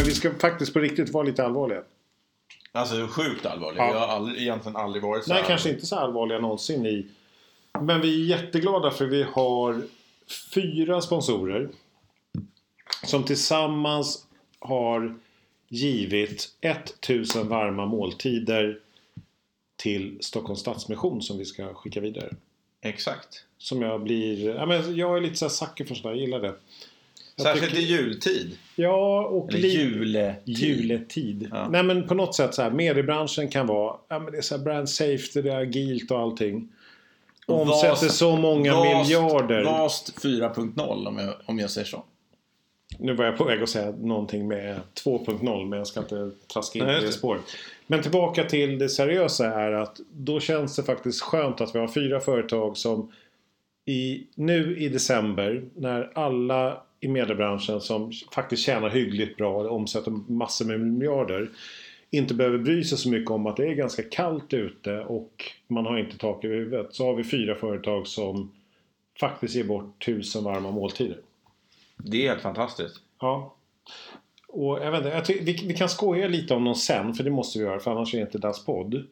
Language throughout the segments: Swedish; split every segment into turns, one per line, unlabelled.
men vi ska faktiskt på riktigt vara lite allvarliga.
Alltså sjukt allvarlig.
Ja.
Jag har aldrig, egentligen aldrig varit så
Nej,
här.
kanske inte så allvarliga någonsin i. Men vi är jätteglada för vi har fyra sponsorer. Som tillsammans har givit 1000 varma måltider till Stockholms Stadsmission som vi ska skicka vidare.
Exakt.
Som jag blir... Ja, men jag är lite så här sucker för sådär, jag gillar det.
Särskilt
tycker-
i jultid.
Ja, och
Eller juletid.
juletid.
Ja.
Nej men på något sätt så här, mediebranschen kan vara, ja men det är så här brand safety, det är agilt och allting. Omsätter så många
Vast-
miljarder.
Vast 4.0 om jag, om jag säger så.
Nu var jag på väg att säga någonting med 2.0 men jag ska inte traska in
Nej,
på det. spåret. Men tillbaka till det seriösa är att då känns det faktiskt skönt att vi har fyra företag som i, nu i december när alla i mediebranschen som faktiskt tjänar hyggligt bra och omsätter massor med miljarder inte behöver bry sig så mycket om att det är ganska kallt ute och man har inte tak över huvudet. Så har vi fyra företag som faktiskt ger bort tusen varma måltider.
Det är helt fantastiskt.
Ja. Och jag vet inte, jag vi, vi kan skoja lite om dem sen, för det måste vi göra, för annars är det inte Das podd.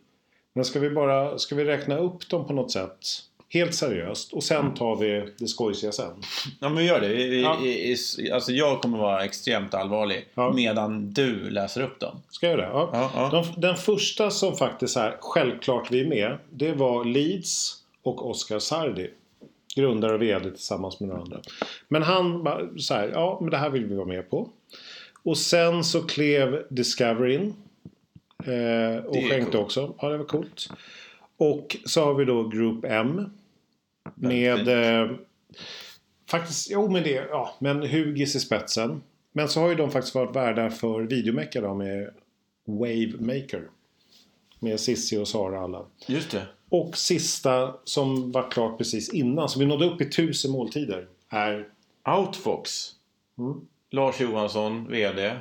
Men ska vi bara, ska vi räkna upp dem på något sätt? Helt seriöst. Och sen tar vi det skojsiga sen.
Ja men gör det. Vi, vi,
Ja.
i, i, alltså jag kommer vara extremt allvarlig
Ja.
medan du läser upp dem.
Ska jag göra det? Ja.
Ja.
De, den första som faktiskt är självklart vi är med, det var Leeds och Oscar Sardi. Grundare och VD tillsammans med några andra. Men han bara så här, ja men det här vill vi vara med på. Och sen så klev Discovery in. Eh, och skänkte
coolt.
också. Ja, det var coolt. Och så har vi då Group M. Med... Eh, faktiskt, jo men det, ja, men Hugis i spetsen. Men så har ju de faktiskt varit värdar för Videomecha då med Wave Maker. Med Sissi och Sara alla.
Just det.
Och sista som var klart precis innan, så vi nådde upp i tusen måltider, är...
Outfox.
Mm.
Lars Johansson, VD.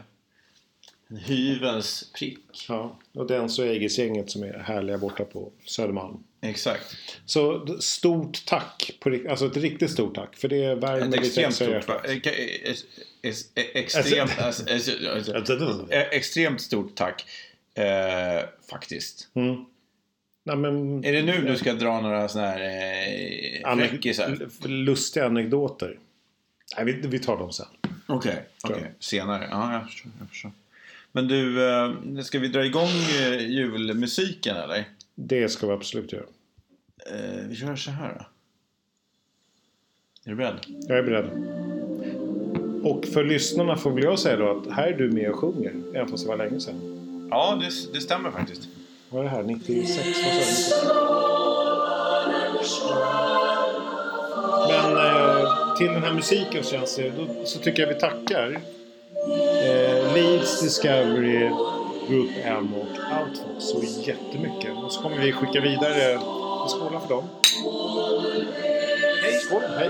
En Hyvens prick.
Ja, och Dens och Egis-gänget som är härliga borta på Södermalm.
Exakt.
Så stort tack. På, alltså ett riktigt stort tack. För det värmer lite
extremt stort... eh, eh, Extremt... alltså, alltså, alltså, Extremt stort tack. Eh, faktiskt.
Mm. Nej, men,
Är det nu du ska dra några såna här eh, fräckisar?
lustiga anekdoter? Nej, vi, vi tar dem sen.
Okej, okej.
jag.
Senare. Ja, jag förstår, jag förstår. Men du, eh, ska vi dra igång eh, julmusiken eller?
Det ska vi absolut göra.
Eh, vi kör så här då. Är du beredd?
Jag är beredd. Och för lyssnarna får väl jag säga då att här är du med och sjunger. Även fast det var länge sedan.
Ja, det, det stämmer faktiskt.
Vad är det här? 96? Vad sa du? Men eh, till den här musiken känns det, då, så tycker jag vi tackar eh, Leeds, Discovery, Group M och Outfox så jättemycket. Och så kommer vi skicka vidare, vi skålar för dem. Hej! Skål! Hej!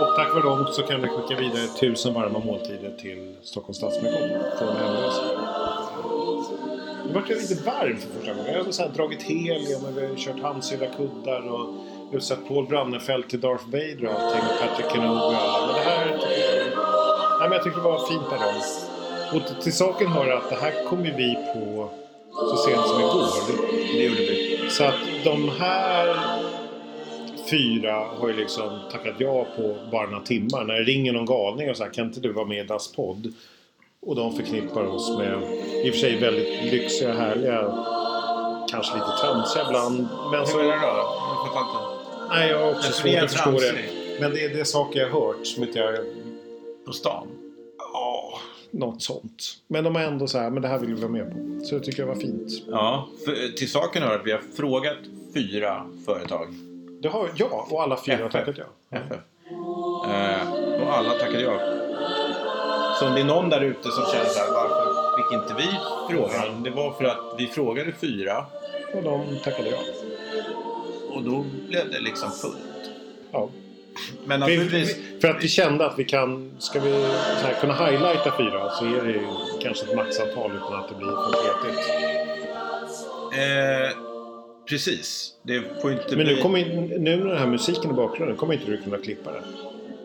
Och tack vare dem så kan vi skicka vidare tusen varma måltider till Stockholms Stadsmission de hemlösa. Nu vart jag lite varm för första gången. Jag har så här dragit helium och vi har kört handsydda kuddar och vi har sett Paul Brannefelt till Darth Vader och allting och Patrick Kenobi och alla. Men det här tycker jag... Nej, men jag tycker det var fint av dem. Och till- saken hör att det här kom ju vi på så sent som igår.
Det gjorde vi.
Så att de här fyra har ju liksom tackat ja på bara några timmar. När det ringer någon galning och så här, kan inte du vara med i Das podd? Och de förknippar oss med i och för sig väldigt lyxiga, härliga, kanske lite tramsiga ibland. Men
Hur
så,
är det då? Jag fattar inte.
nej, jag har också svårt att förstå det. Men det är, det saker jag har hört som inte jag...
På stan?
Något sånt. Men de har ändå så här, men det här vill vi vara med på. Så det tycker jag var fint.
Ja, för, till saken hör att vi har frågat fyra företag.
Det har jag och alla fyra har
FF.
tackat ja.
FF. Eh, och alla tackade ja. Så om det är någon där ute som känner så här, varför fick inte vi frågan? Det var för att vi frågade fyra
Och de tackade ja.
och då blev det liksom fullt.
ja.
Men
Vi,
naturligtvis...
vi, för att vi kände att vi kan, ska vi så här, kunna highlighta fyra så är det ju kanske ett maxantal utan att det blir för petigt.
Eh, precis. Det får inte
Men
bli...
nu, kommer, in- nu med den här musiken i bakgrunden kommer inte du kunna klippa det.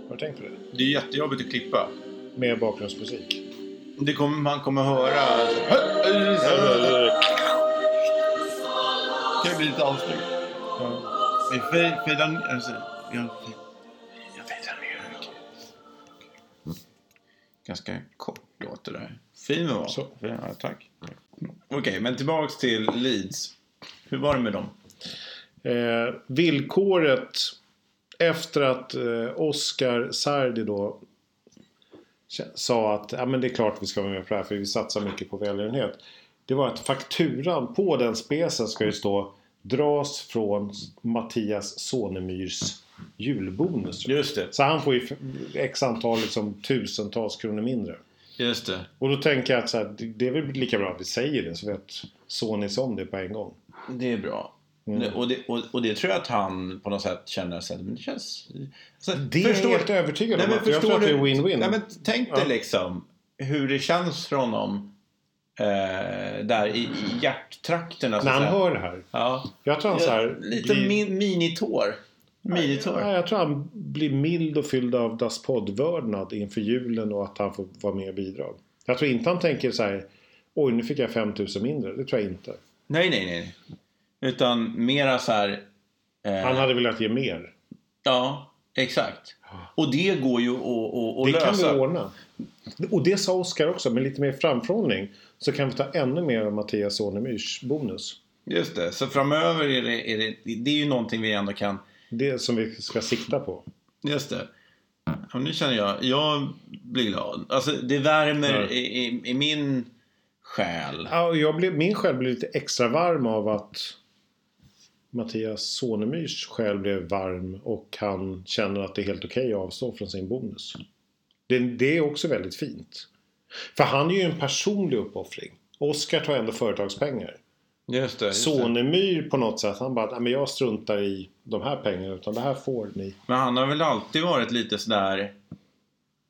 Har du tänkt på det?
Det är jättejobbigt att klippa.
med bakgrundsmusik.
Det kommer, man kommer höra... Det kan bli lite fejdar... Alltså, jag, jag Ganska kort låt det där. Fin var.
Så.
Ja, tack. Okej, men tillbaks till Leeds. Hur var det med dem?
Eh, villkoret efter att eh, Oscar Sardi då sa att ja, men det är klart vi ska vara med på det här för vi satsar mycket på välgörenhet. Det var att fakturan på den specen ska ju stå dras från Mattias Sonemyrs julbonus.
Just det.
Så han får ju x antal liksom, tusentals kronor mindre.
Just det.
Och då tänker jag att så här, det- är väl lika bra att vi säger det så vet Sonis om det på en gång.
Det är bra.
Mm.
Och, det, och, och det tror jag att han på något sätt känner här, men det känns... Alltså,
Det är jag helt övertygad om.
Nej, men
att jag
förstår
tror att det är win-win.
Nej, men tänk dig
Ja.
liksom hur det känns för honom eh, där i, i hjärttrakterna.
När han hör det här.
Ja.
Jag tror han så här
Lite
blir,
min, minitår. Minitår.
ja, jag tror han blir mild och fylld av Das Podd-vördnad inför julen och att han får vara med och bidra. Jag tror inte han tänker så här Oj, nu fick jag 5000 mindre. Det tror jag inte.
Nej, nej, nej. Utan mera så här... Eh,
Han hade velat ge mer.
Ja, exakt. Och det går ju att, att, att
Det
lösa.
kan vi ordna. Och det sa Oskar också, med lite mer framförhållning. Så kan vi ta ännu mer av Mattias Sonemyrs bonus.
Just det. Så framöver är det, är det, det är ju någonting vi ändå kan...
Det som vi ska sikta på.
Just det. Ja, nu känner jag, jag blir glad. Alltså det värmer
Ja.
i, i, i min själ.
Ja, och jag blev, min själ blev lite extra varm av att Mattias Sonemyrs själ blev varm och han känner att det är helt okej att avstå från sin bonus. Det, det är också väldigt fint. För han är ju en personlig uppoffring. Oskar tar ändå företagspengar.
Just det. Just.
Sonemyr på något sätt, han bara, "Nej, men jag struntar i de här pengarna utan det här får ni.
Men han har väl alltid varit lite sådär...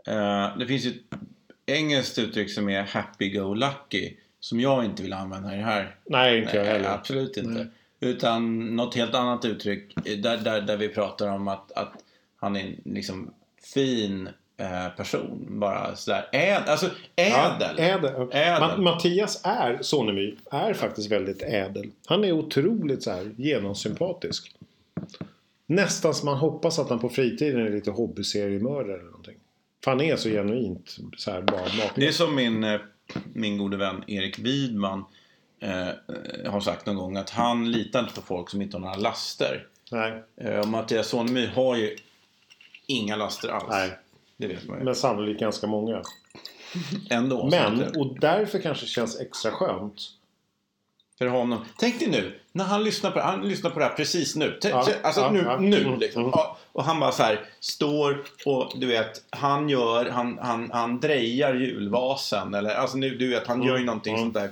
Eh, det finns ju ett engelskt uttryck som är happy-go-lucky. Som jag inte vill använda i det här.
Nej, inte jag heller.
absolut inte.
Nej.
Utan något helt annat uttryck eh, där, där, där vi pratar om att, att han är liksom fin person. Bara sådär äd, alltså ädel.
Ja, ädel.
Ädel.
Ma- Mattias är, Sonemy, är faktiskt väldigt ädel. Han är otroligt så här genomsympatisk. Nästan som man hoppas att han på fritiden är lite hobbyseriemördare eller någonting. För han är så genuint så här bara
Det är som min, eh, min gode vän Erik Widman eh, har sagt någon gång att han litar inte på folk som inte har några laster.
Nej,
Eh, Mattias Sonemy har ju inga laster alls.
nej.
Det vet man ju.
Men sannolikt ganska många.
Ändå.
Men, och därför kanske det känns extra skönt.
För honom. Tänk dig nu, när han lyssnar på, han lyssnar på det här precis nu. T-
Ja,
alltså
ja,
nu,
ja.
nu
Mm,
liksom.
mm.
Och han bara så här står och du vet, han gör, han, han, han drejar julvasen. Eller alltså nu, du vet, han
Mm,
gör ju någonting
mm.
sånt där.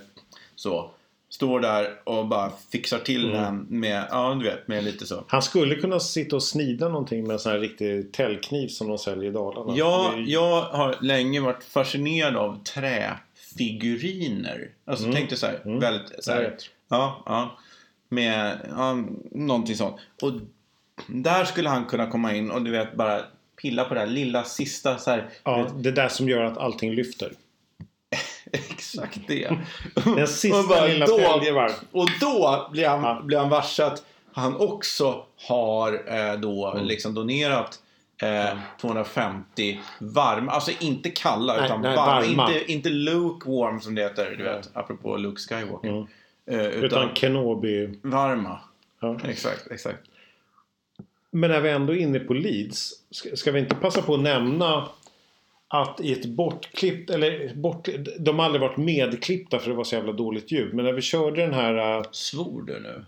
Så. Står där och bara fixar till
Mm.
den med, ja du vet, med lite så.
Han skulle kunna sitta och snida någonting med en sån här riktig täljkniv som de säljer i Dalarna.
Ja,
är-
jag har länge varit fascinerad av träfiguriner. Alltså
Mm.
tänk dig så här,
Mm.
väldigt så här,
vet.
Ja, ja. Med ja, någonting sånt. Och där skulle han kunna komma in och du vet bara pilla på det här lilla sista så här.
Ja, det där som gör att allting lyfter.
Exakt det.
Den sista
Och bara
lilla
då-. Och då blir han,
Ja.
blir han varse att han också har eh, då
Mm.
liksom donerat eh, 250 varma, alltså inte kalla
Nej,
utan
nej,
varma.
varma.
Inte, inte lukewarm som det heter, du vet, apropå Luke Skywalker.
Mm.
Eh, utan
Utan Kenobi.
varma.
Ja.
Exakt, exakt.
Men när vi ändå är inne på Leeds. Ska, ska vi inte passa på att nämna att i ett bortklippt, eller bort, de har aldrig varit medklippta för det var så jävla dåligt ljud. Men när vi körde den här... äh,
Svor du nu?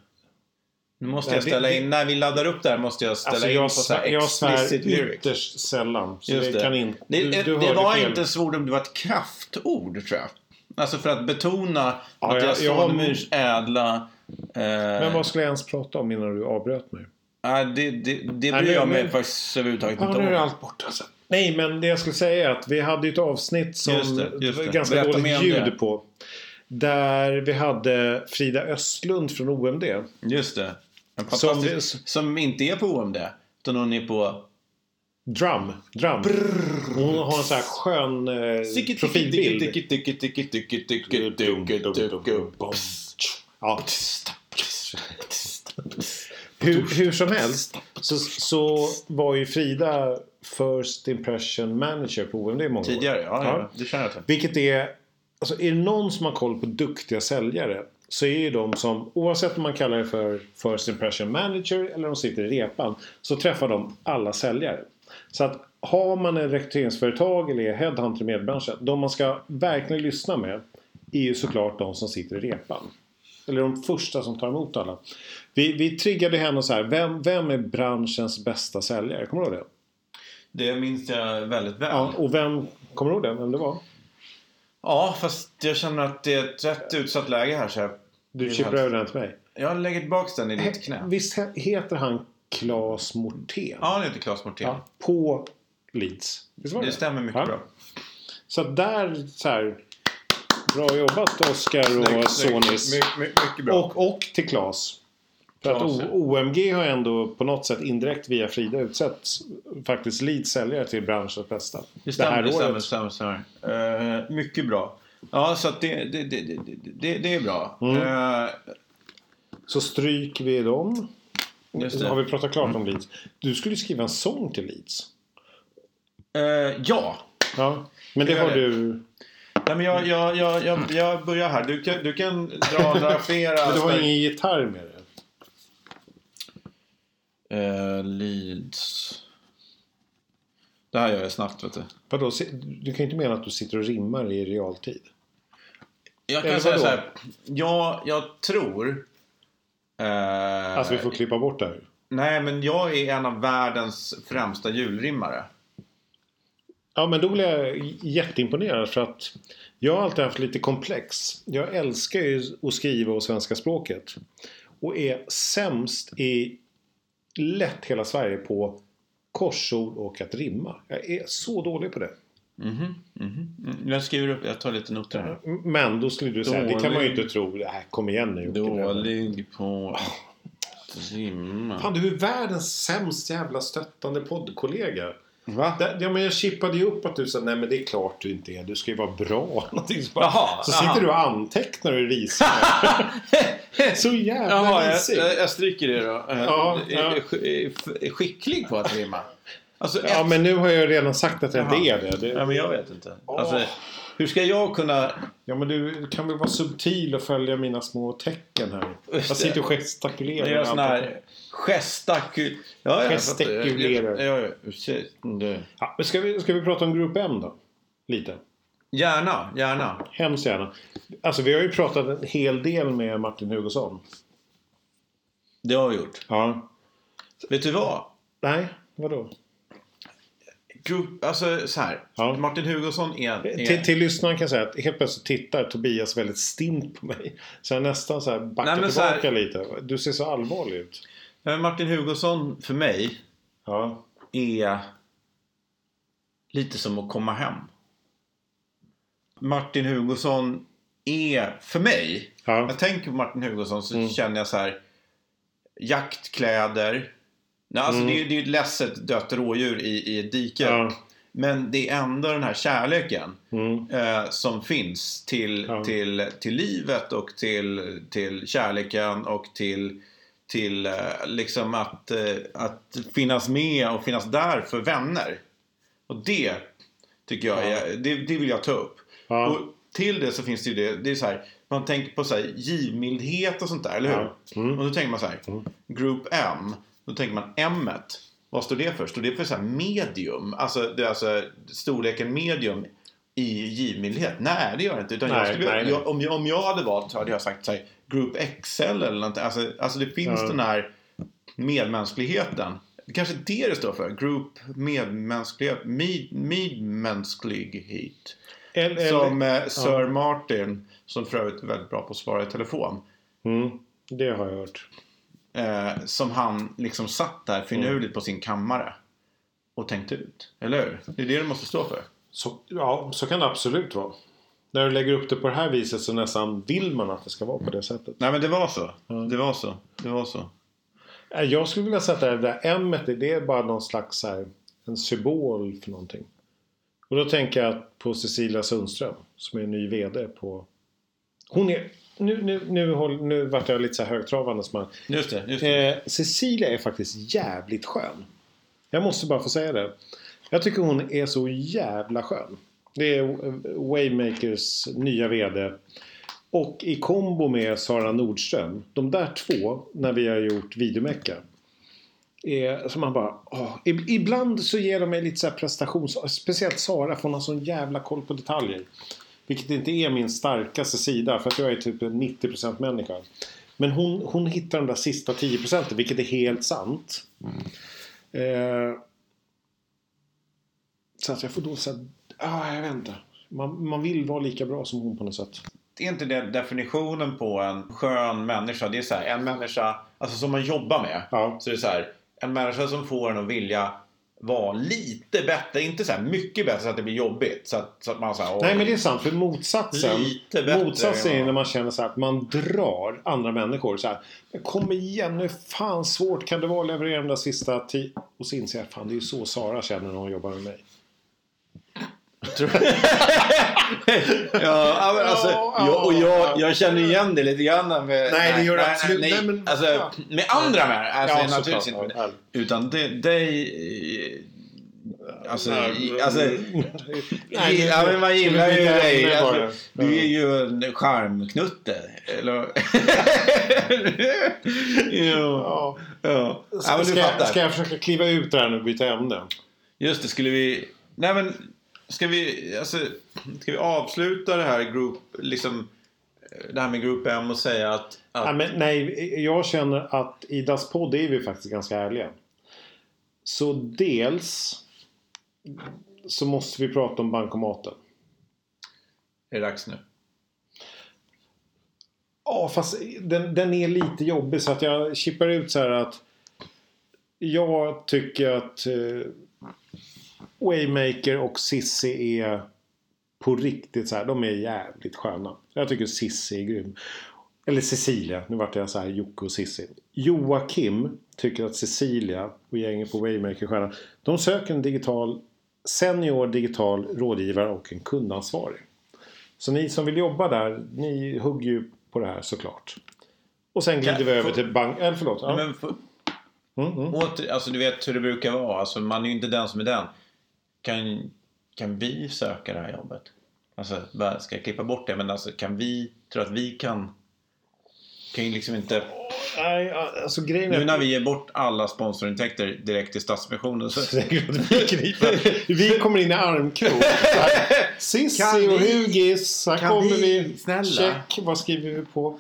Nu måste jag ställa in, när vi laddar upp det här måste jag ställa
Alltså
in
jag,
på så här
svär, jag svär
explicit
ytterst sällan. Så
Just
det,
det.
kan inte...
Det,
du,
det,
du
det var
fel.
inte svordom, det var ett kraftord tror jag. Alltså för att betona
Ja,
Mattias
jag- jag har-
Sonemyrs ädla... Eh,
Men vad skulle jag ens prata om innan du avbröt mig?
nej, det, det, det bryr jag mig faktiskt överhuvudtaget
Ja,
inte
nu är
om.
allt borta. Alltså. Nej, men det jag skulle säga är att vi hade ett avsnitt som
Just det, just
var
det.
ganska
Berätta
dåligt ljud på. Där vi hade Frida Östlund från OMD.
Just det.
Som vi-
som, inte är på OMD. Utan hon är på
Drum. Drum. Hon har en sån här skön eh, profilbild. Ja. Hur, hur som helst så, så var ju Frida First Impression Manager på OMD i många år.
Tidigare, ja,
Ja.
ja. Det känner jag till.
Vilket är... Alltså är det någon som har koll på duktiga säljare så är ju de som, oavsett om man kallar det för First Impression Manager eller de sitter i repan, så träffar de alla säljare. Så att har man en rekryteringsföretag eller är headhunter i medbranschen, de man ska verkligen lyssna med är ju såklart de som sitter i repan. Eller de första som tar emot alla. Vi, vi triggade henne så här, vem, vem är branschens bästa säljare? Kommer du ihåg det?
Det minns jag väldigt väl.
Ja, och vem, kommer du ihåg det? Vem det var?
Ja, fast jag känner att det är ett rätt utsatt läge här så jag,
Du chippar över den till mig.
jag lägger tillbaka den i ditt knä.
Visst he- heter han Claes Mortén?
Ja, det heter Claes Mortén.
Ja, På Leeds. Visst var
Det stämmer mycket
Ja.
bra.
Så där så här. Bra jobbat Oskar och
Snyggt, snyggt.
Sonis.
My, my, mycket bra.
Och, och till Claes. För att o-. OMG har ändå på något sätt indirekt via Frida utsett faktiskt Leeds säljare till branschens bästa.
det stämmer,
här
det stämmer.
året.
stämmer, stämmer. Eh, mycket bra. Ja, så att det, det, det, det, det, det är bra.
Mm.
Eh,
Så stryker vi dem.
Det.
Har vi pratat klart om Leeds? Du skulle skriva en sång till Leeds.
eh, ja.
Ja, men det har
det.
du...
Nej, men jag, jag, jag, jag, jag börjar här. Du kan, du kan dra några flera.
Men du har ingen gitarr med dig?
Eh, Leeds. Det här gör jag snabbt, vet du.
Vadå, du kan ju inte mena att du sitter och rimmar i realtid?
Jag
Eller
kan säga
vadå?
så här. Jag, jag tror... Eh,
Alltså vi får klippa bort det här.
Nej, men jag är en av världens främsta julrimmare.
Ja, men då blir jag jätteimponerad för att jag har alltid haft lite komplex. Jag älskar ju att skriva och svenska språket. Och är sämst i lätt hela Sverige på korsord och att rimma. Jag är så dålig på det.
Mhm, mhm. Mm, Jag skriver upp, jag tar lite noter här.
Men då skulle du säga, det kan man ju inte tro. Äh, kom igen nu.
Dålig på att rimma.
Fan, du är världens sämst jävla stöttande poddkollega.
Va?
Det- Ja, men jag chippade ju upp att du sa nej men det är klart du inte är. Du ska ju vara bra. Någonting så bara,
Jaha,
så
jaha.
sitter du och antecknar och risar. så jävla
Jaha, jag,
risig.
jag, jag stryker det då. Eh,
Ja, ja.
skicklig på att rimma. Alltså,
Ja
ett-
men nu har jag redan sagt att jag inte är det. det
Ja, men jag vet inte. Alltså,
Åh.
hur ska jag kunna...
Ja men du kan väl vara subtil och följa mina små tecken här. Jag sitter och gestikulerar.
Jag gör sån
allt.
här gestakul... Ja,
Gestikulerar.
Ja, ja,
Ja, ska, vi, ska vi prata om Grupp M då? Lite.
Gärna, gärna.
Hemskt gärna. Alltså vi har ju pratat en hel del med Martin Hugosson.
Det har vi gjort.
Ja.
Vet du vad?
Nej, vadå?
Grupp, alltså så här.
Ja.
Martin Hugosson är... är
Till, till lyssnaren kan jag säga att helt plötsligt tittar Tobias väldigt stint på mig. Så jag nästan så här backar
Nej,
tillbaka
här-
lite. Du ser så allvarlig ut.
Ja, Martin Hugosson för mig
Ja.
är lite som att komma hem. Martin Hugosson är, för mig,
Ja.
jag tänker på Martin Hugosson så känner jag så här jaktkläder. Nej, alltså det, är, det är ett ledset dött rådjur i, i ett dike.
Ja.
Men det är ändå den här kärleken
Mm.
eh, som finns till,
Ja.
till, till livet och till, till kärleken och till, till eh, liksom att, eh, att finnas med och finnas där för vänner. Och det tycker jag är, det, det vill jag ta upp.
Ja.
Och till det så finns det ju det, det är så här, man tänker på så här, givmildhet och sånt där, eller hur?
Ja. Mm.
Och då tänker man så här, Group M, då tänker man M. -et. Vad står det för? Står det för så här medium? Alltså, det är alltså storleken medium i givmildhet? Nej, det gör det inte. Utan jag
Nej,
skulle,
nej, nej.
Jag, om, jag, om jag hade valt så hade jag sagt så här, Group XL eller någonting. Alltså, alltså det finns
Ja.
den här medmänskligheten. Det kanske är det det står för. Group medmänsklighet. Med, medmänsklighet.
Eller,
Som eh, Sir Martin, som för övrigt är väldigt bra på att svara i telefon.
mm, det har jag hört.
Eh, som han liksom satt där finurligt på sin kammare. Och tänkte ut. Eller hur? Det är det det måste stå för.
Så, ja, så kan det absolut vara. När du lägger upp det på det här viset så nästan vill man att det ska vara på det sättet.
Nej men det var så. Det var så. Det var så.
Jag skulle vilja sätta det där M det är bara någon slags så här en symbol för någonting. Och då tänker jag på Cecilia Sundström som är ny VD på... Hon är... Nu, nu, nu, håll, nu vart jag lite så högtravande som man...
Just det. Just det.
Eh, Cecilia är faktiskt jävligt skön. Jag måste bara få säga det. Jag tycker hon är så jävla skön. Det är Waymakers nya VD. Och i kombo med Sara Nordström. De där två, när vi har gjort videomecka. Är, som man bara, åh. Ib- Ibland så ger de mig lite så här prestations... Speciellt Sara, för hon har sån jävla koll på detaljer. Vilket inte är min starkaste sida, för att jag är typ en 90% människa. Men hon, hon hittar de där sista 10% vilket är helt sant. Eh, så att jag får då säga, ah, jag vet inte. Man, man vill vara lika bra som hon på något sätt.
är inte det definitionen på en skön människa? Det är så här, en människa alltså som man jobbar med.
Ja.
Så det är så här, en människa som får en att vilja vara lite bättre. Inte så här mycket bättre så att det blir jobbigt. Så att, så att man så här,
Nej men det är sant, för motsatsen
Lite bättre,
Motsatsen är när man känner så här att man drar andra människor så här. "Men Kom igen, hur fan svårt kan det vara att leverera de där sista tio... Och så inser jag, fan det är ju så Sara känner när hon jobbar med mig.
Ja, men alltså,
Ja,
jag, och jag,
ja.
jag känner igen det lite grann med...
Nej, det gör du absolut.
Nej,
Nej, men-
alltså,
ja.
med andra med. Alltså,
Ja,
naturligtvis inte.
ja,
Utan dig... Alltså,
Nej,
i- alltså
Nej,
ja, men man gillar ju dig. Alltså, du är ju en charmknutte. Eller? ja.
Ja.
ja. ja men du
ska,
fattar.
ska jag försöka kliva ut där nu och byta ämne?
Just det, skulle vi... Nej men, ska vi, alltså, ska vi avsluta det här group, liksom, det här med Group M och säga att... att
Ja, men nej, jag känner att i Das podd är vi faktiskt ganska ärliga. Så dels så måste vi prata om bankomaten.
är det dags nu?
Ja, fast den, den är lite jobbig så att jag chippar ut så här att jag tycker att eh, Waymaker och Sissi är på riktigt så här. De är jävligt sköna. Jag tycker Sissi är grym. Eller Cecilia. Nu vart jag så här Jocke och Sissi. Joakim tycker att Cecilia och gänget på Waymaker är sköna. De söker en digital senior digital rådgivare och en kundansvarig. Så ni som vill jobba där, ni hugger ju på det här såklart. Och sen glider
Kan-
vi över till bank... Eller förlåt. Ja.
Men för,
Mm, mm.
åter, alltså du vet hur det brukar vara. Alltså, man är ju inte den som är den. Kan, kan vi söka det här jobbet? Alltså, ska jag klippa bort det? Men alltså, kan vi, tror att vi kan... Kan ju liksom inte...
Nej, alltså grejen
Nu
är...
när vi ger bort alla sponsorintäkter direkt till Stadsmissionen så...
Säkert att vi. Vi kommer in i armkrok. Sissi och Hugis. Här
kan
kommer
vi-
vi.
snälla?
Check. Vad skriver vi på?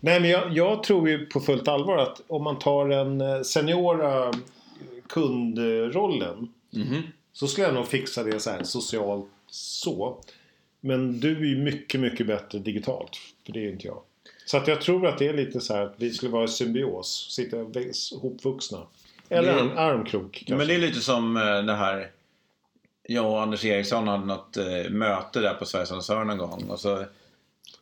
Nej, men jag, jag tror ju på fullt allvar att om man tar den eh, seniora kundrollen.
Mhm.
Så skulle jag nog fixa det så här socialt så. Men du är ju mycket, mycket bättre digitalt. För det är ju inte jag. Så att jag tror att det är lite så här att vi skulle vara i symbios. Sitta hopvuxna. Eller en armkrok kanske.
Men det är lite som eh, det här... Jag och Anders Eriksson hade något eh, möte där på Sveriges Annonsör någon gång. Och så...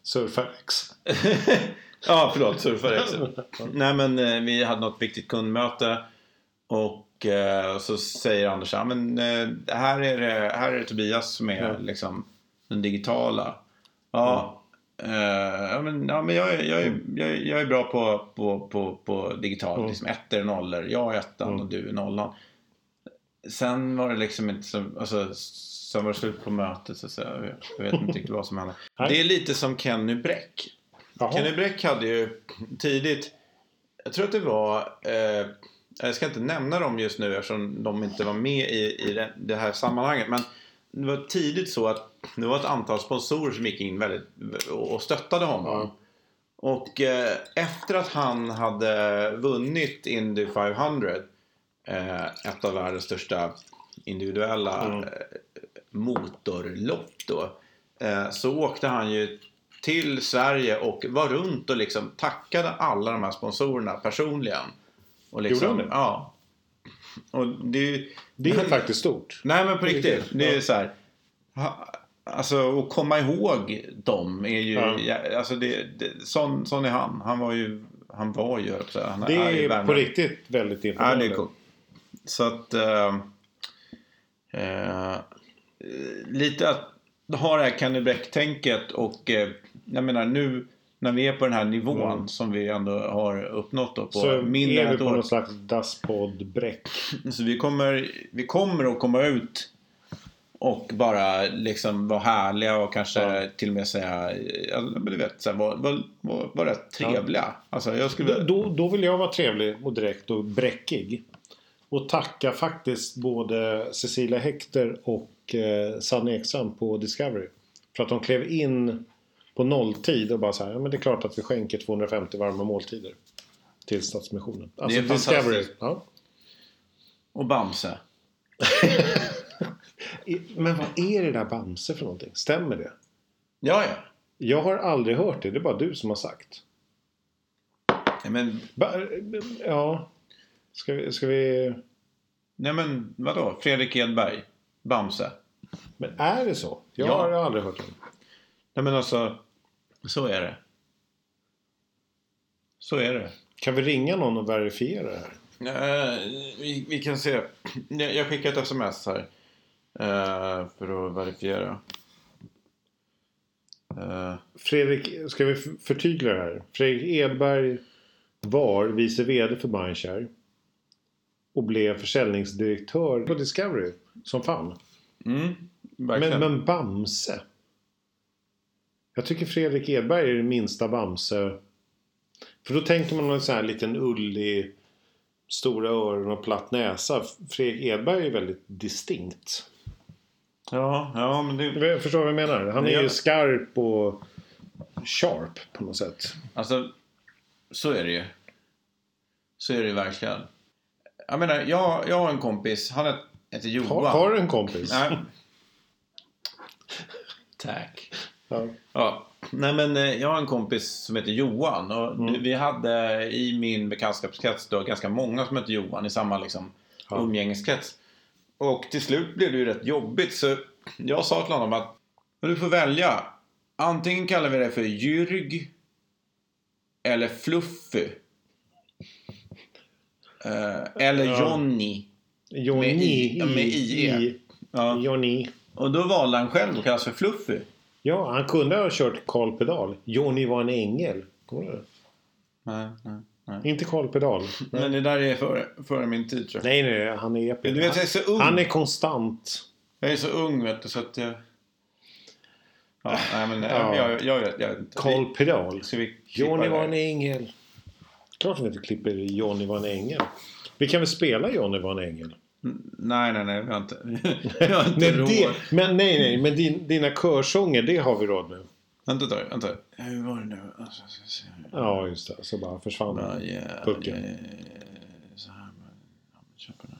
Surfax.
ja, förlåt. Surfarex. Nej, men eh, vi hade något viktigt kundmöte. Och eh, så säger Anders ja, men eh, här, är det, här är det Tobias som är
Ja.
liksom den digitala. Ja, eh, ja, men, ja, men jag, är, jag, jag, är, jag är bra på, på, på, på digitalt.
Mm.
Liksom ettor och nollor. Jag är ettan
Mm.
och du är nollan. Sen var det liksom inte så... Alltså, sen var det slut på mötet. Så, säga. jag, jag vet inte riktigt vad som hände. Det är lite som Kenny Bräck.
Jaha.
Kenny Bräck hade ju tidigt, jag tror att det var, eh, jag ska inte nämna dem just nu eftersom de inte var med i, i det, här sammanhanget. Men det var tidigt så att det var ett antal sponsorer som gick in väldigt och stöttade honom.
Ja.
Och eh, efter att han hade vunnit Indy 500, eh, ett av världens största individuella
Mm.
eh, motorlopp då, eh, så åkte han ju till Sverige och var runt och liksom tackade alla de här sponsorerna personligen. Och liksom,
Gjorde han det?
Ja. Och det, är
Det är faktiskt stort.
Nej men på
Det är
riktigt. Det är
ja.
så här. ha- Alltså att komma ihåg dem är ju...
Ja.
Ja. Alltså det, det, sån, sån är han. Han var ju... Han var ju. Han
Det
ju
är på riktigt väldigt
Ja,
imponerande.
det är coolt. Så att... eh, Eh, lite att ha det här Kenny Bräck-tänket och eh, jag menar nu när vi är på den här nivån
Mm.
som vi ändå har uppnått då på
Så
mindre
är
än
vi
ett
på
år.
någon slags dasspodd-bräck.
Så vi kommer, vi kommer att komma ut och bara liksom vara härliga och kanske
Ja.
till och med säga, ja, men du vet, så här, vara var, var, var rätt trevliga. Alltså jag skulle
Då, då, vill jag vara trevlig och direkt och bräckig. Och tacka faktiskt både Cecilia Hector och eh, Sanne Ekstrand på Discovery. För att de klev in på nolltid och bara så här, ja men det är klart att vi skänker 250 varma måltider. Till Stadsmissionen. Alltså
är
Discovery.
fantastiskt.
Ja.
Och Bamse.
Men vad är det där Bamse för någonting? Stämmer det?
Ja, ja.
Jag har aldrig hört det. Det är bara du som har sagt.
Nej, Men,
Ba ja. Ska vi, ska vi...
nej men vadå? Fredrik Edberg. Bamse.
Men är det så? Jag
Ja.
har aldrig hört det.
Nej men alltså, så är det. Så är det.
Kan vi ringa någon och verifiera det här?
Eh, vi, vi kan se. Jag, skickar ett sms här. eh, för att verifiera. Eh,
Fredrik, ska vi förtydliga det här? Fredrik Edberg var vice VD för Mindshare. Och blev försäljningsdirektör på Discovery. Som fan.
mm.
Men, men Bamse? Jag tycker Fredrik Edberg är det minsta Bamse. För då tänker man en sån här liten ullig, stora öron och platt näsa. Fredrik Edberg är väldigt distinkt.
Ja, ja, men det...
Jag förstår vad jag menar? Han är
Ja.
ju skarp och sharp på något sätt.
Alltså, så är det ju. Så är det ju verkligen. Jag menar, jag, jag har en kompis. Han het- heter Johan.
Har, har du en kompis?
Nej. Tack.
Ja.
Ja, nej men eh, jag har en kompis som heter Johan och
Mm.
vi hade i min bekantskapskrets då ganska många som hette Johan i samma liksom
Ja.
umgängeskrets. Och till slut blev det ju rätt jobbigt så jag sa till honom att "Men du får välja. Antingen kallar vi det för Jyrg eller Fluffy. Eh, eller. Johnny.
Johnny.
Med i- med IE. Ja.
Johnny.
Och då valde han själv att kallas för Fluffy.
Ja, han kunde ha kört Karl Pedal. Johnny var en ängel. Kommer du
Nej, nej, nej.
Inte Karl Pedal.
Men det där är före, före min tid tror jag.
Nej, nej, han är episk.
Du vet, jag är så ung.
Han är konstant.
Jag är så ung vet du så att jag... Ja, nej men
Ja.
jag, jag, jag, jag.
Karl Pedal. Johnny var en ängel. Klart att vi inte klipper Johnny var en ängel. Vi kan väl spela Johnny var en ängel?
Nej, nej, nej. Vi har inte, vi har inte
Nej,
råd.
det, men nej, nej. Men din, dina körsånger, det har vi råd med.
Vänta ett tag, vänta. Hur var det nu? Alltså.
Ja, just det. Så bara försvann
Ja, yeah,
Pucken.
yeah, så här. men- ja, men kör på den.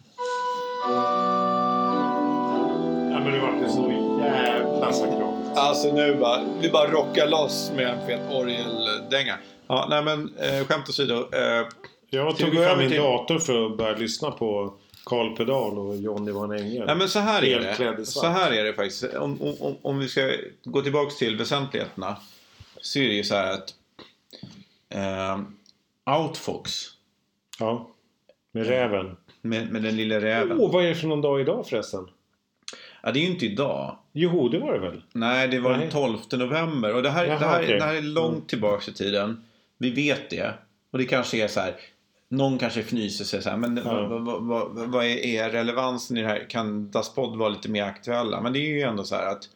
Ja, men det var inte så jävla sakroniskt.
Alltså nu bara, vi bara rockar loss med en fet orgeldänga. Ja, nej men eh, skämt åsido. Eh,
Jag tog fram
över
min
till-
dator för att börja lyssna på Karl Pedal och Johnny var en ängel.
Nej men så här är det. Så här är det faktiskt. Om, om- om, vi ska gå tillbaks till väsentligheterna. Så är det ju så här att eh, Outfox
Ja. Med räven.
med, med den lilla räven.
Åh, vad är det för någon dag idag förresten?
Ja, det är ju inte idag.
Jo, det var det väl?
Nej, det var
Nej.
den 12 november. Och det här,
Jaha,
det, här,
okej.
det här är långt tillbaks i tiden. Vi vet det. Och det kanske är så här. Någon kanske fnyser sig så här. Men
Ja.
vad, vad, vad, vad är, relevansen i det här? Kan Daspod vara lite mer aktuella? Men det är ju ändå så här att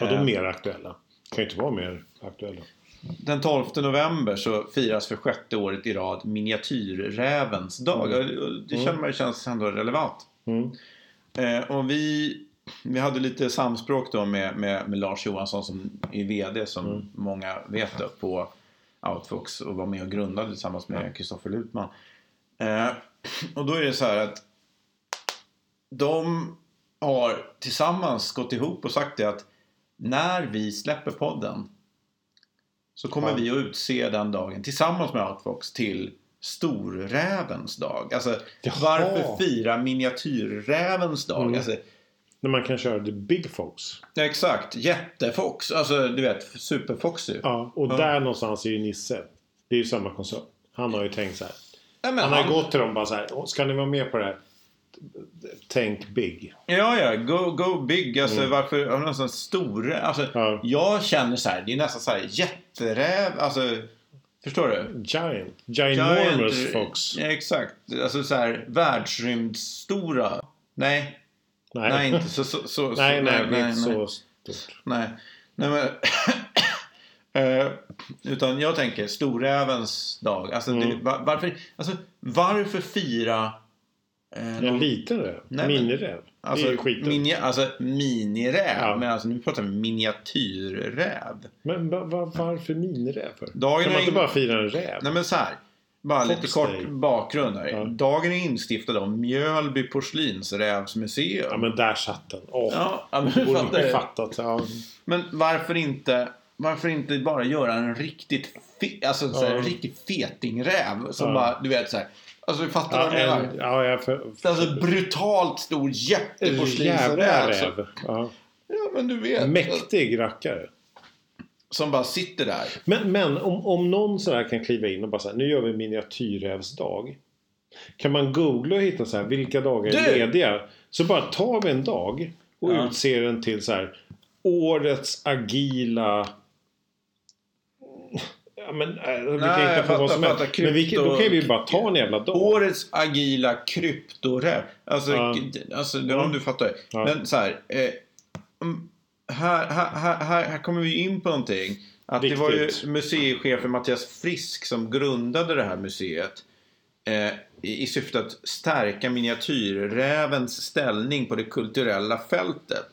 Vadå
Eh.
mer aktuella? Kan ju inte vara mer aktuella.
Den 12 november så firas för sjätte året i rad miniatyrrävens dag.
Mm.
Det känner man ju känns ändå relevant.
Mm.
Eh, och vi, vi hade lite samspråk då med, med, med Lars Johansson som är VD som
Mm.
många vet då, på Outfox och var med och grundade tillsammans med Kristoffer Lutman. Eh, och då är det så här att de har tillsammans gått ihop och sagt det att när vi släpper podden så kommer
Ja.
vi att utse den dagen tillsammans med Outfox till Storrävens dag. Alltså
Jaha.
varför fira miniatyrrävens dag?
Mm.
Alltså,
När man kan köra The Big Fox.
ja, exakt, jättefox. Alltså du vet, superfoxy.
Ja, och där någonstans är ju Nisse. Det är ju samma koncern. Han har ju tänkt så här.
Nej,
Han har gått till dem bara så här. "Åh, Ska ni vara med på det här? tänk big.
Ja, ja. Go, go big. Alltså varför har någon sån stor... Alltså,
Ja.
Jag känner så här. Det är nästan så här jätteräv. Alltså, förstår du?
Giant. Ginormous
Giant-
fox.
Ja, exakt. Alltså så här världsrymdstora. Nej, nej, inte så... så, så
nej,
så,
nej, det är inte
nej.
så stort.
Nej, nej men... Eh, utan jag tänker storrävens dag. Alltså, det,
Mm.
var, varför, alltså, varför fira... Eh,
En
någon-
liten räv.
Nej,
Miniräv.
Alltså,
det är
mini, alltså miniräv.
Ja.
Men alltså, nu pratar vi miniatyrräv.
Men va, va, varför miniräv för?
Dagen
kan man inte
in-
bara fira en räv?
Nej men så här. Bara lite kort bakgrund här.
Ja.
Dagen är instiftad av Mjölby porslinsrävsmuseum.
Ja men där satt den. Åh.
Ja, ja, men
borde
fattar
fattat. Ja.
Men varför inte, varför inte bara göra en riktigt, fe, alltså, så här,
Ja.
en riktig fetingräv? Som bara, du vet så här. Alltså fattar
Ja,
vad jag menar?
en, ja, jag för,
Alltså brutalt stor jätteporslinsräv.
jävla räv. Ja.
Ja men du vet.
Mäktig rackare.
Som bara sitter där.
Men, men om, om någon sådär kan kliva in och bara säga nu gör vi miniatyrrävsdag. Kan man googla och hitta så här vilka dagar är
Du!
lediga? Så bara tar vi en dag och
Ja.
utser den till så här årets agila Ja, men, äh, vi kan
Nej,
hitta på vad som helst.
fattar.
Men vi, då kan vi ju
Krypto-
bara ta en jävla dag.
Årets agila kryptoräv. Alltså,
Ja.
alltså ja. du fattar.
Ja.
Men så här. Eh, här, här, här, här, kommer vi in på någonting. Att det var ju museichefen Mattias Frisk som grundade det här museet. Eh, i, I syfte att stärka miniatyrrävens ställning på det kulturella fältet.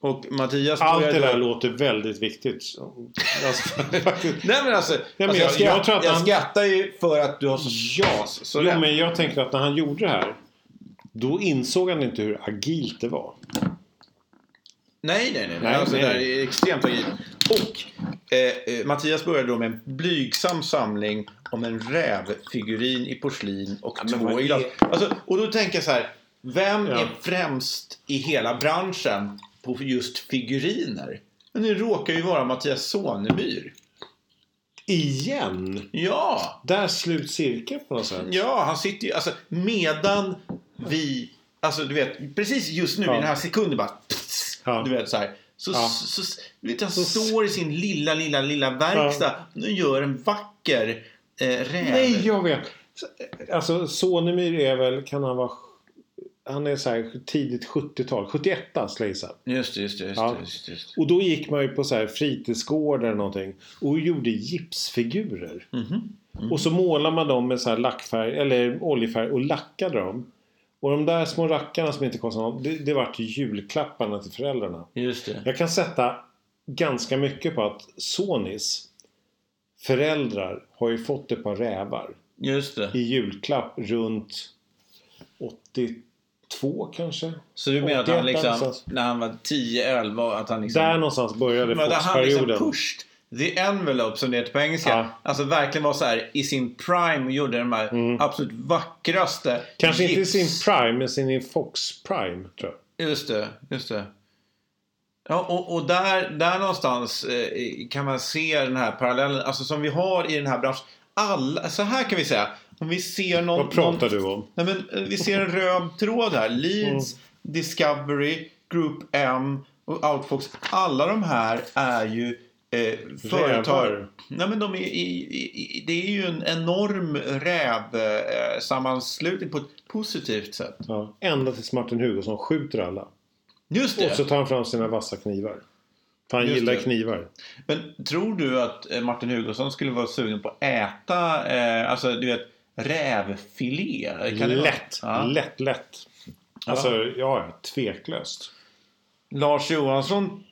Och Mattias
Allt det där låter väldigt viktigt. Alltså, faktiskt.
Nej men alltså,
men
alltså
jag-
skrattar,
jag tror att
jag
han-
skrattar ju för att du har så,
Ja,
så,
jo, men jag tänker att när han gjorde det här då insåg han inte hur agilt det var.
Nej, nej, nej.
Nej,
alltså,
nej.
Det här är extremt agilt. Och eh, eh, Mattias började då med en blygsam samling om en rävfigurin i porslin och
vad
två i
är-
glas. Alltså, och då tänker jag så här. Vem
Ja.
är främst i hela branschen på just figuriner? Men det råkar ju vara Mattias Sonemyr.
Igen!
Ja!
Där slut cirkeln på något sätt.
Ja, han sitter ju... Alltså, medan vi... Alltså, du vet, precis just nu
Ja.
i den här sekunden bara... Pss,
Ja.
Du vet så här. Så,
Ja.
så, så, vet, han står i sin lilla, lilla, lilla verkstad och gör en vacker eh, räv.
Nej, jag vet. Alltså Sonemyr är väl, kan han vara... Han är så här tidigt 70-tal. 71 skulle jag gissa.
Just det, just det. Just,
Ja.
just, just.
Och då gick man ju på så här fritidsgård eller någonting. Och gjorde gipsfigurer.
det. Mhm.
Och så målar man dem med så här lackfärg eller oljefärg och lackade dem. Och de där små rackarna som inte kostade något, det, det vart ju julklapparna till föräldrarna.
Just det.
Jag kan sätta ganska mycket på att Sonys föräldrar har ju fått ett par rävar
Just det.
i julklapp runt 82 kanske.
Så du menar att
81
han liksom, när han var 10-11, att han liksom...
Där någonstans började
han liksom
Fox-perioden.
pushed the envelope som det heter på engelska.
Ja.
Alltså verkligen var så här i sin prime och gjorde de här absolut vackraste
Mm. Kanske inte i
gips.
sin prime, men sin Fox prime tror jag.
Just det, just det. Ja, och, och där, där någonstans eh, kan man se den här parallellen, alltså som vi har i den här branschen. Alla, så här kan vi säga. Om vi ser någon...
Vad pratar
någon,
du om?
Nej, men, eh, vi ser en röd tråd här. Leeds,
Mm.
Discovery, Group M och Outfox. Alla de här är ju eh, företag. Nej, men de är, i, i, det är ju en enorm rävsammanslutning eh, på ett positivt sätt.
Ja, ända tills Martin Hugosson skjuter alla.
Just det.
Och så tar han fram sina vassa knivar. För han
Just
gillar
det.
knivar.
Men tror du att eh, Martin Hugosson skulle vara sugen på att äta, eh, alltså du vet, rävfilé? Kan
lätt,
Ja.
lätt, lätt. Alltså, ja, ja, tveklöst.
Lars Johansson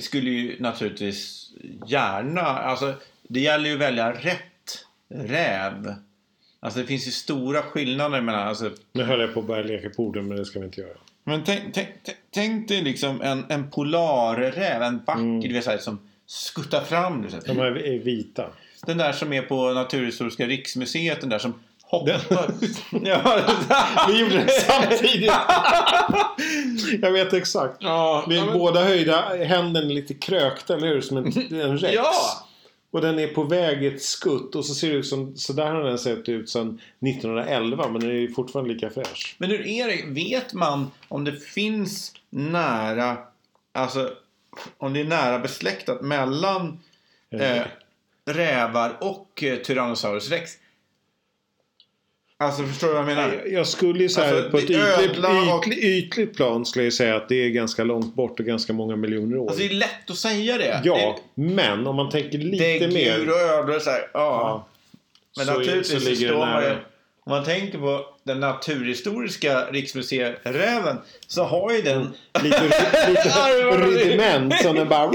skulle ju naturligtvis gärna, alltså det gäller ju att välja rätt räv. Alltså det finns ju stora skillnader mellan, alltså
Nu höll jag på att börja leka på orden, men det ska vi inte göra.
Men tänk, tänk, tänk, dig liksom en, en polarräv, en vacker, du vet så här, som skuttar fram. Du vet,
De här är vita.
Den där som är på Naturhistoriska riksmuseet, den där som hoppar. ja, den där.
Vi gjorde det samtidigt. jag vet exakt.
Ja,
Vi är
men-
båda höjda, händerna lite krökta, eller hur? Som en, en rex.
Ja!
Och den är på väg ett skutt och så ser det ut som, så där har den sett ut sedan 1911 men den är fortfarande lika fräsch.
Men hur är det? Vet man om det finns nära, alltså om det är nära besläktat mellan eh, rävar och eh, Tyrannosaurus rex? Alltså förstår du vad jag menar?
Jag, jag skulle ju säga
Alltså,
på ett
det
ytligt,
och-
ytligt, ytligt plan skulle jag säga att det är ganska långt bort och ganska många miljoner år.
Alltså det är lätt att säga det.
ja, men om man tänker
det,
lite
det är
mer.
djur och ödlor och så här. Ja.
Ja,
Men
så
naturligtvis
så
så står
det
man ju... Om man tänker på den naturhistoriska riksmuseiräven så har ju den...
Lite, lite rudiment som den bara...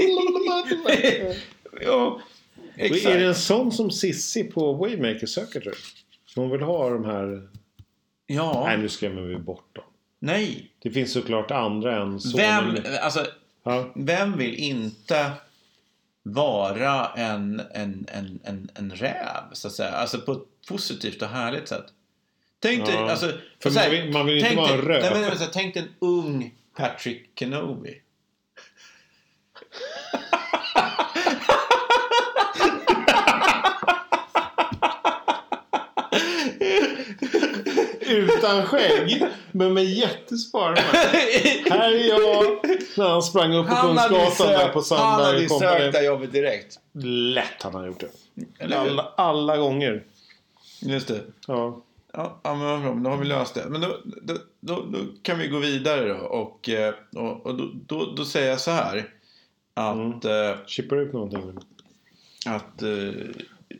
ja,
Och Är det
exakt.
en sån som Sissi på Waymaker söker tror du? Hon vill ha de här...
Ja.
Nej, nu skrämmer vi bort dem.
Nej.
Det finns såklart andra än sonen.
Vem, alltså,
Ja.
vem vill inte vara en, en, en, en, en räv, så att säga? Alltså på ett positivt och härligt sätt. Tänk dig,
Ja.
alltså...
För
så här,
man vill- man vill inte vara en röv.
Så tänk dig en ung Patrick Kenobi.
Utan skägg, men med jättesparmar. Här är jag. När han sprang upp på
Han hade
Kungsgatan där på
han hade
Sandberg
ju
Company.
sökt det jobbet direkt.
Lätt han har gjort det. Alla, alla gånger.
Just det.
Ja.
Ja, men bra. Då har vi löst det. Men då, då, då, då kan vi gå vidare då. Och, eh, och, och då, då, då säger jag så här. Att,
Mm.
eh,
Chippar ut någonting.
att eh,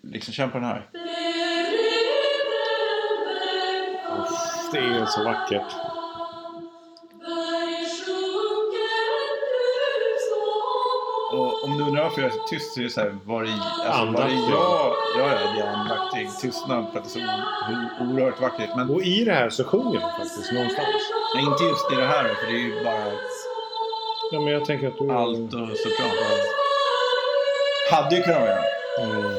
liksom känna på den här.
Det är så vackert.
Och om du undrar varför jag är så tyst så är det så här. Var det, alltså, var det jag? Ja, ja, det är andaktig tystnad för att det är så oerhört vackert. Men
Och i det här så sjunger de faktiskt någonstans.
nej, inte just i det här för det är ju bara
Ja, men jag tänker att du...
allt och sopran. Hade ju kunnat vara.
Mm.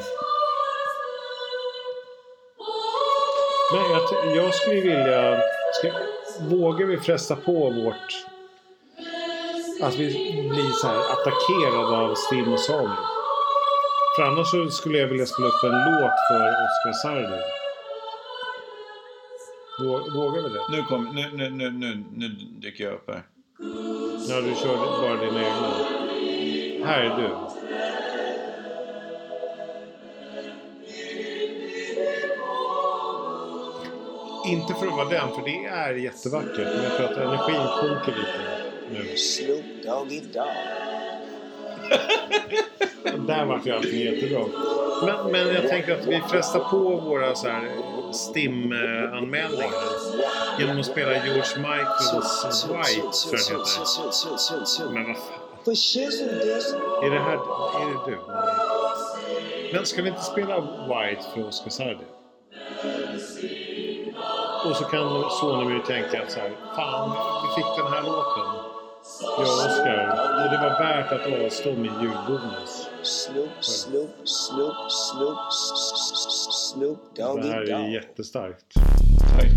Jag, skulle vilja... Ska, vågar vi fresta på vårt... Att vi blir så här attackerade av Stim och Sami. För annars skulle jag vilja spela upp en låt för Oscar Sardi. Vå- Vågar vi det?
Nu, kom, nu, nu, nu, nu, nu dyker jag upp här.
Ja, du kör bara dina egna. Här är du. Inte för att vara den, för det är jättevackert. Men jag tror att energin sjunker lite nu.
Snoop Doggy Dogg.
Där vart ju allting jättebra. Men, men jag tänker att vi frestar på våra så här STIM-anmälningar. Genom att spela George Michaels White, tror jag det heter. Men vad fan. Är det här... Är det du? Men ska vi inte spela White för Oscar Sardi? Och så kan Sonemyr tänka att så här, fan, vi fick den här låten. Ja, Oscar. Och det var värt att avstå min julbonus.
Snoop, Snoop, Snoop, Snoop, Snoop Doggy
Det här är jättestarkt.
Tack.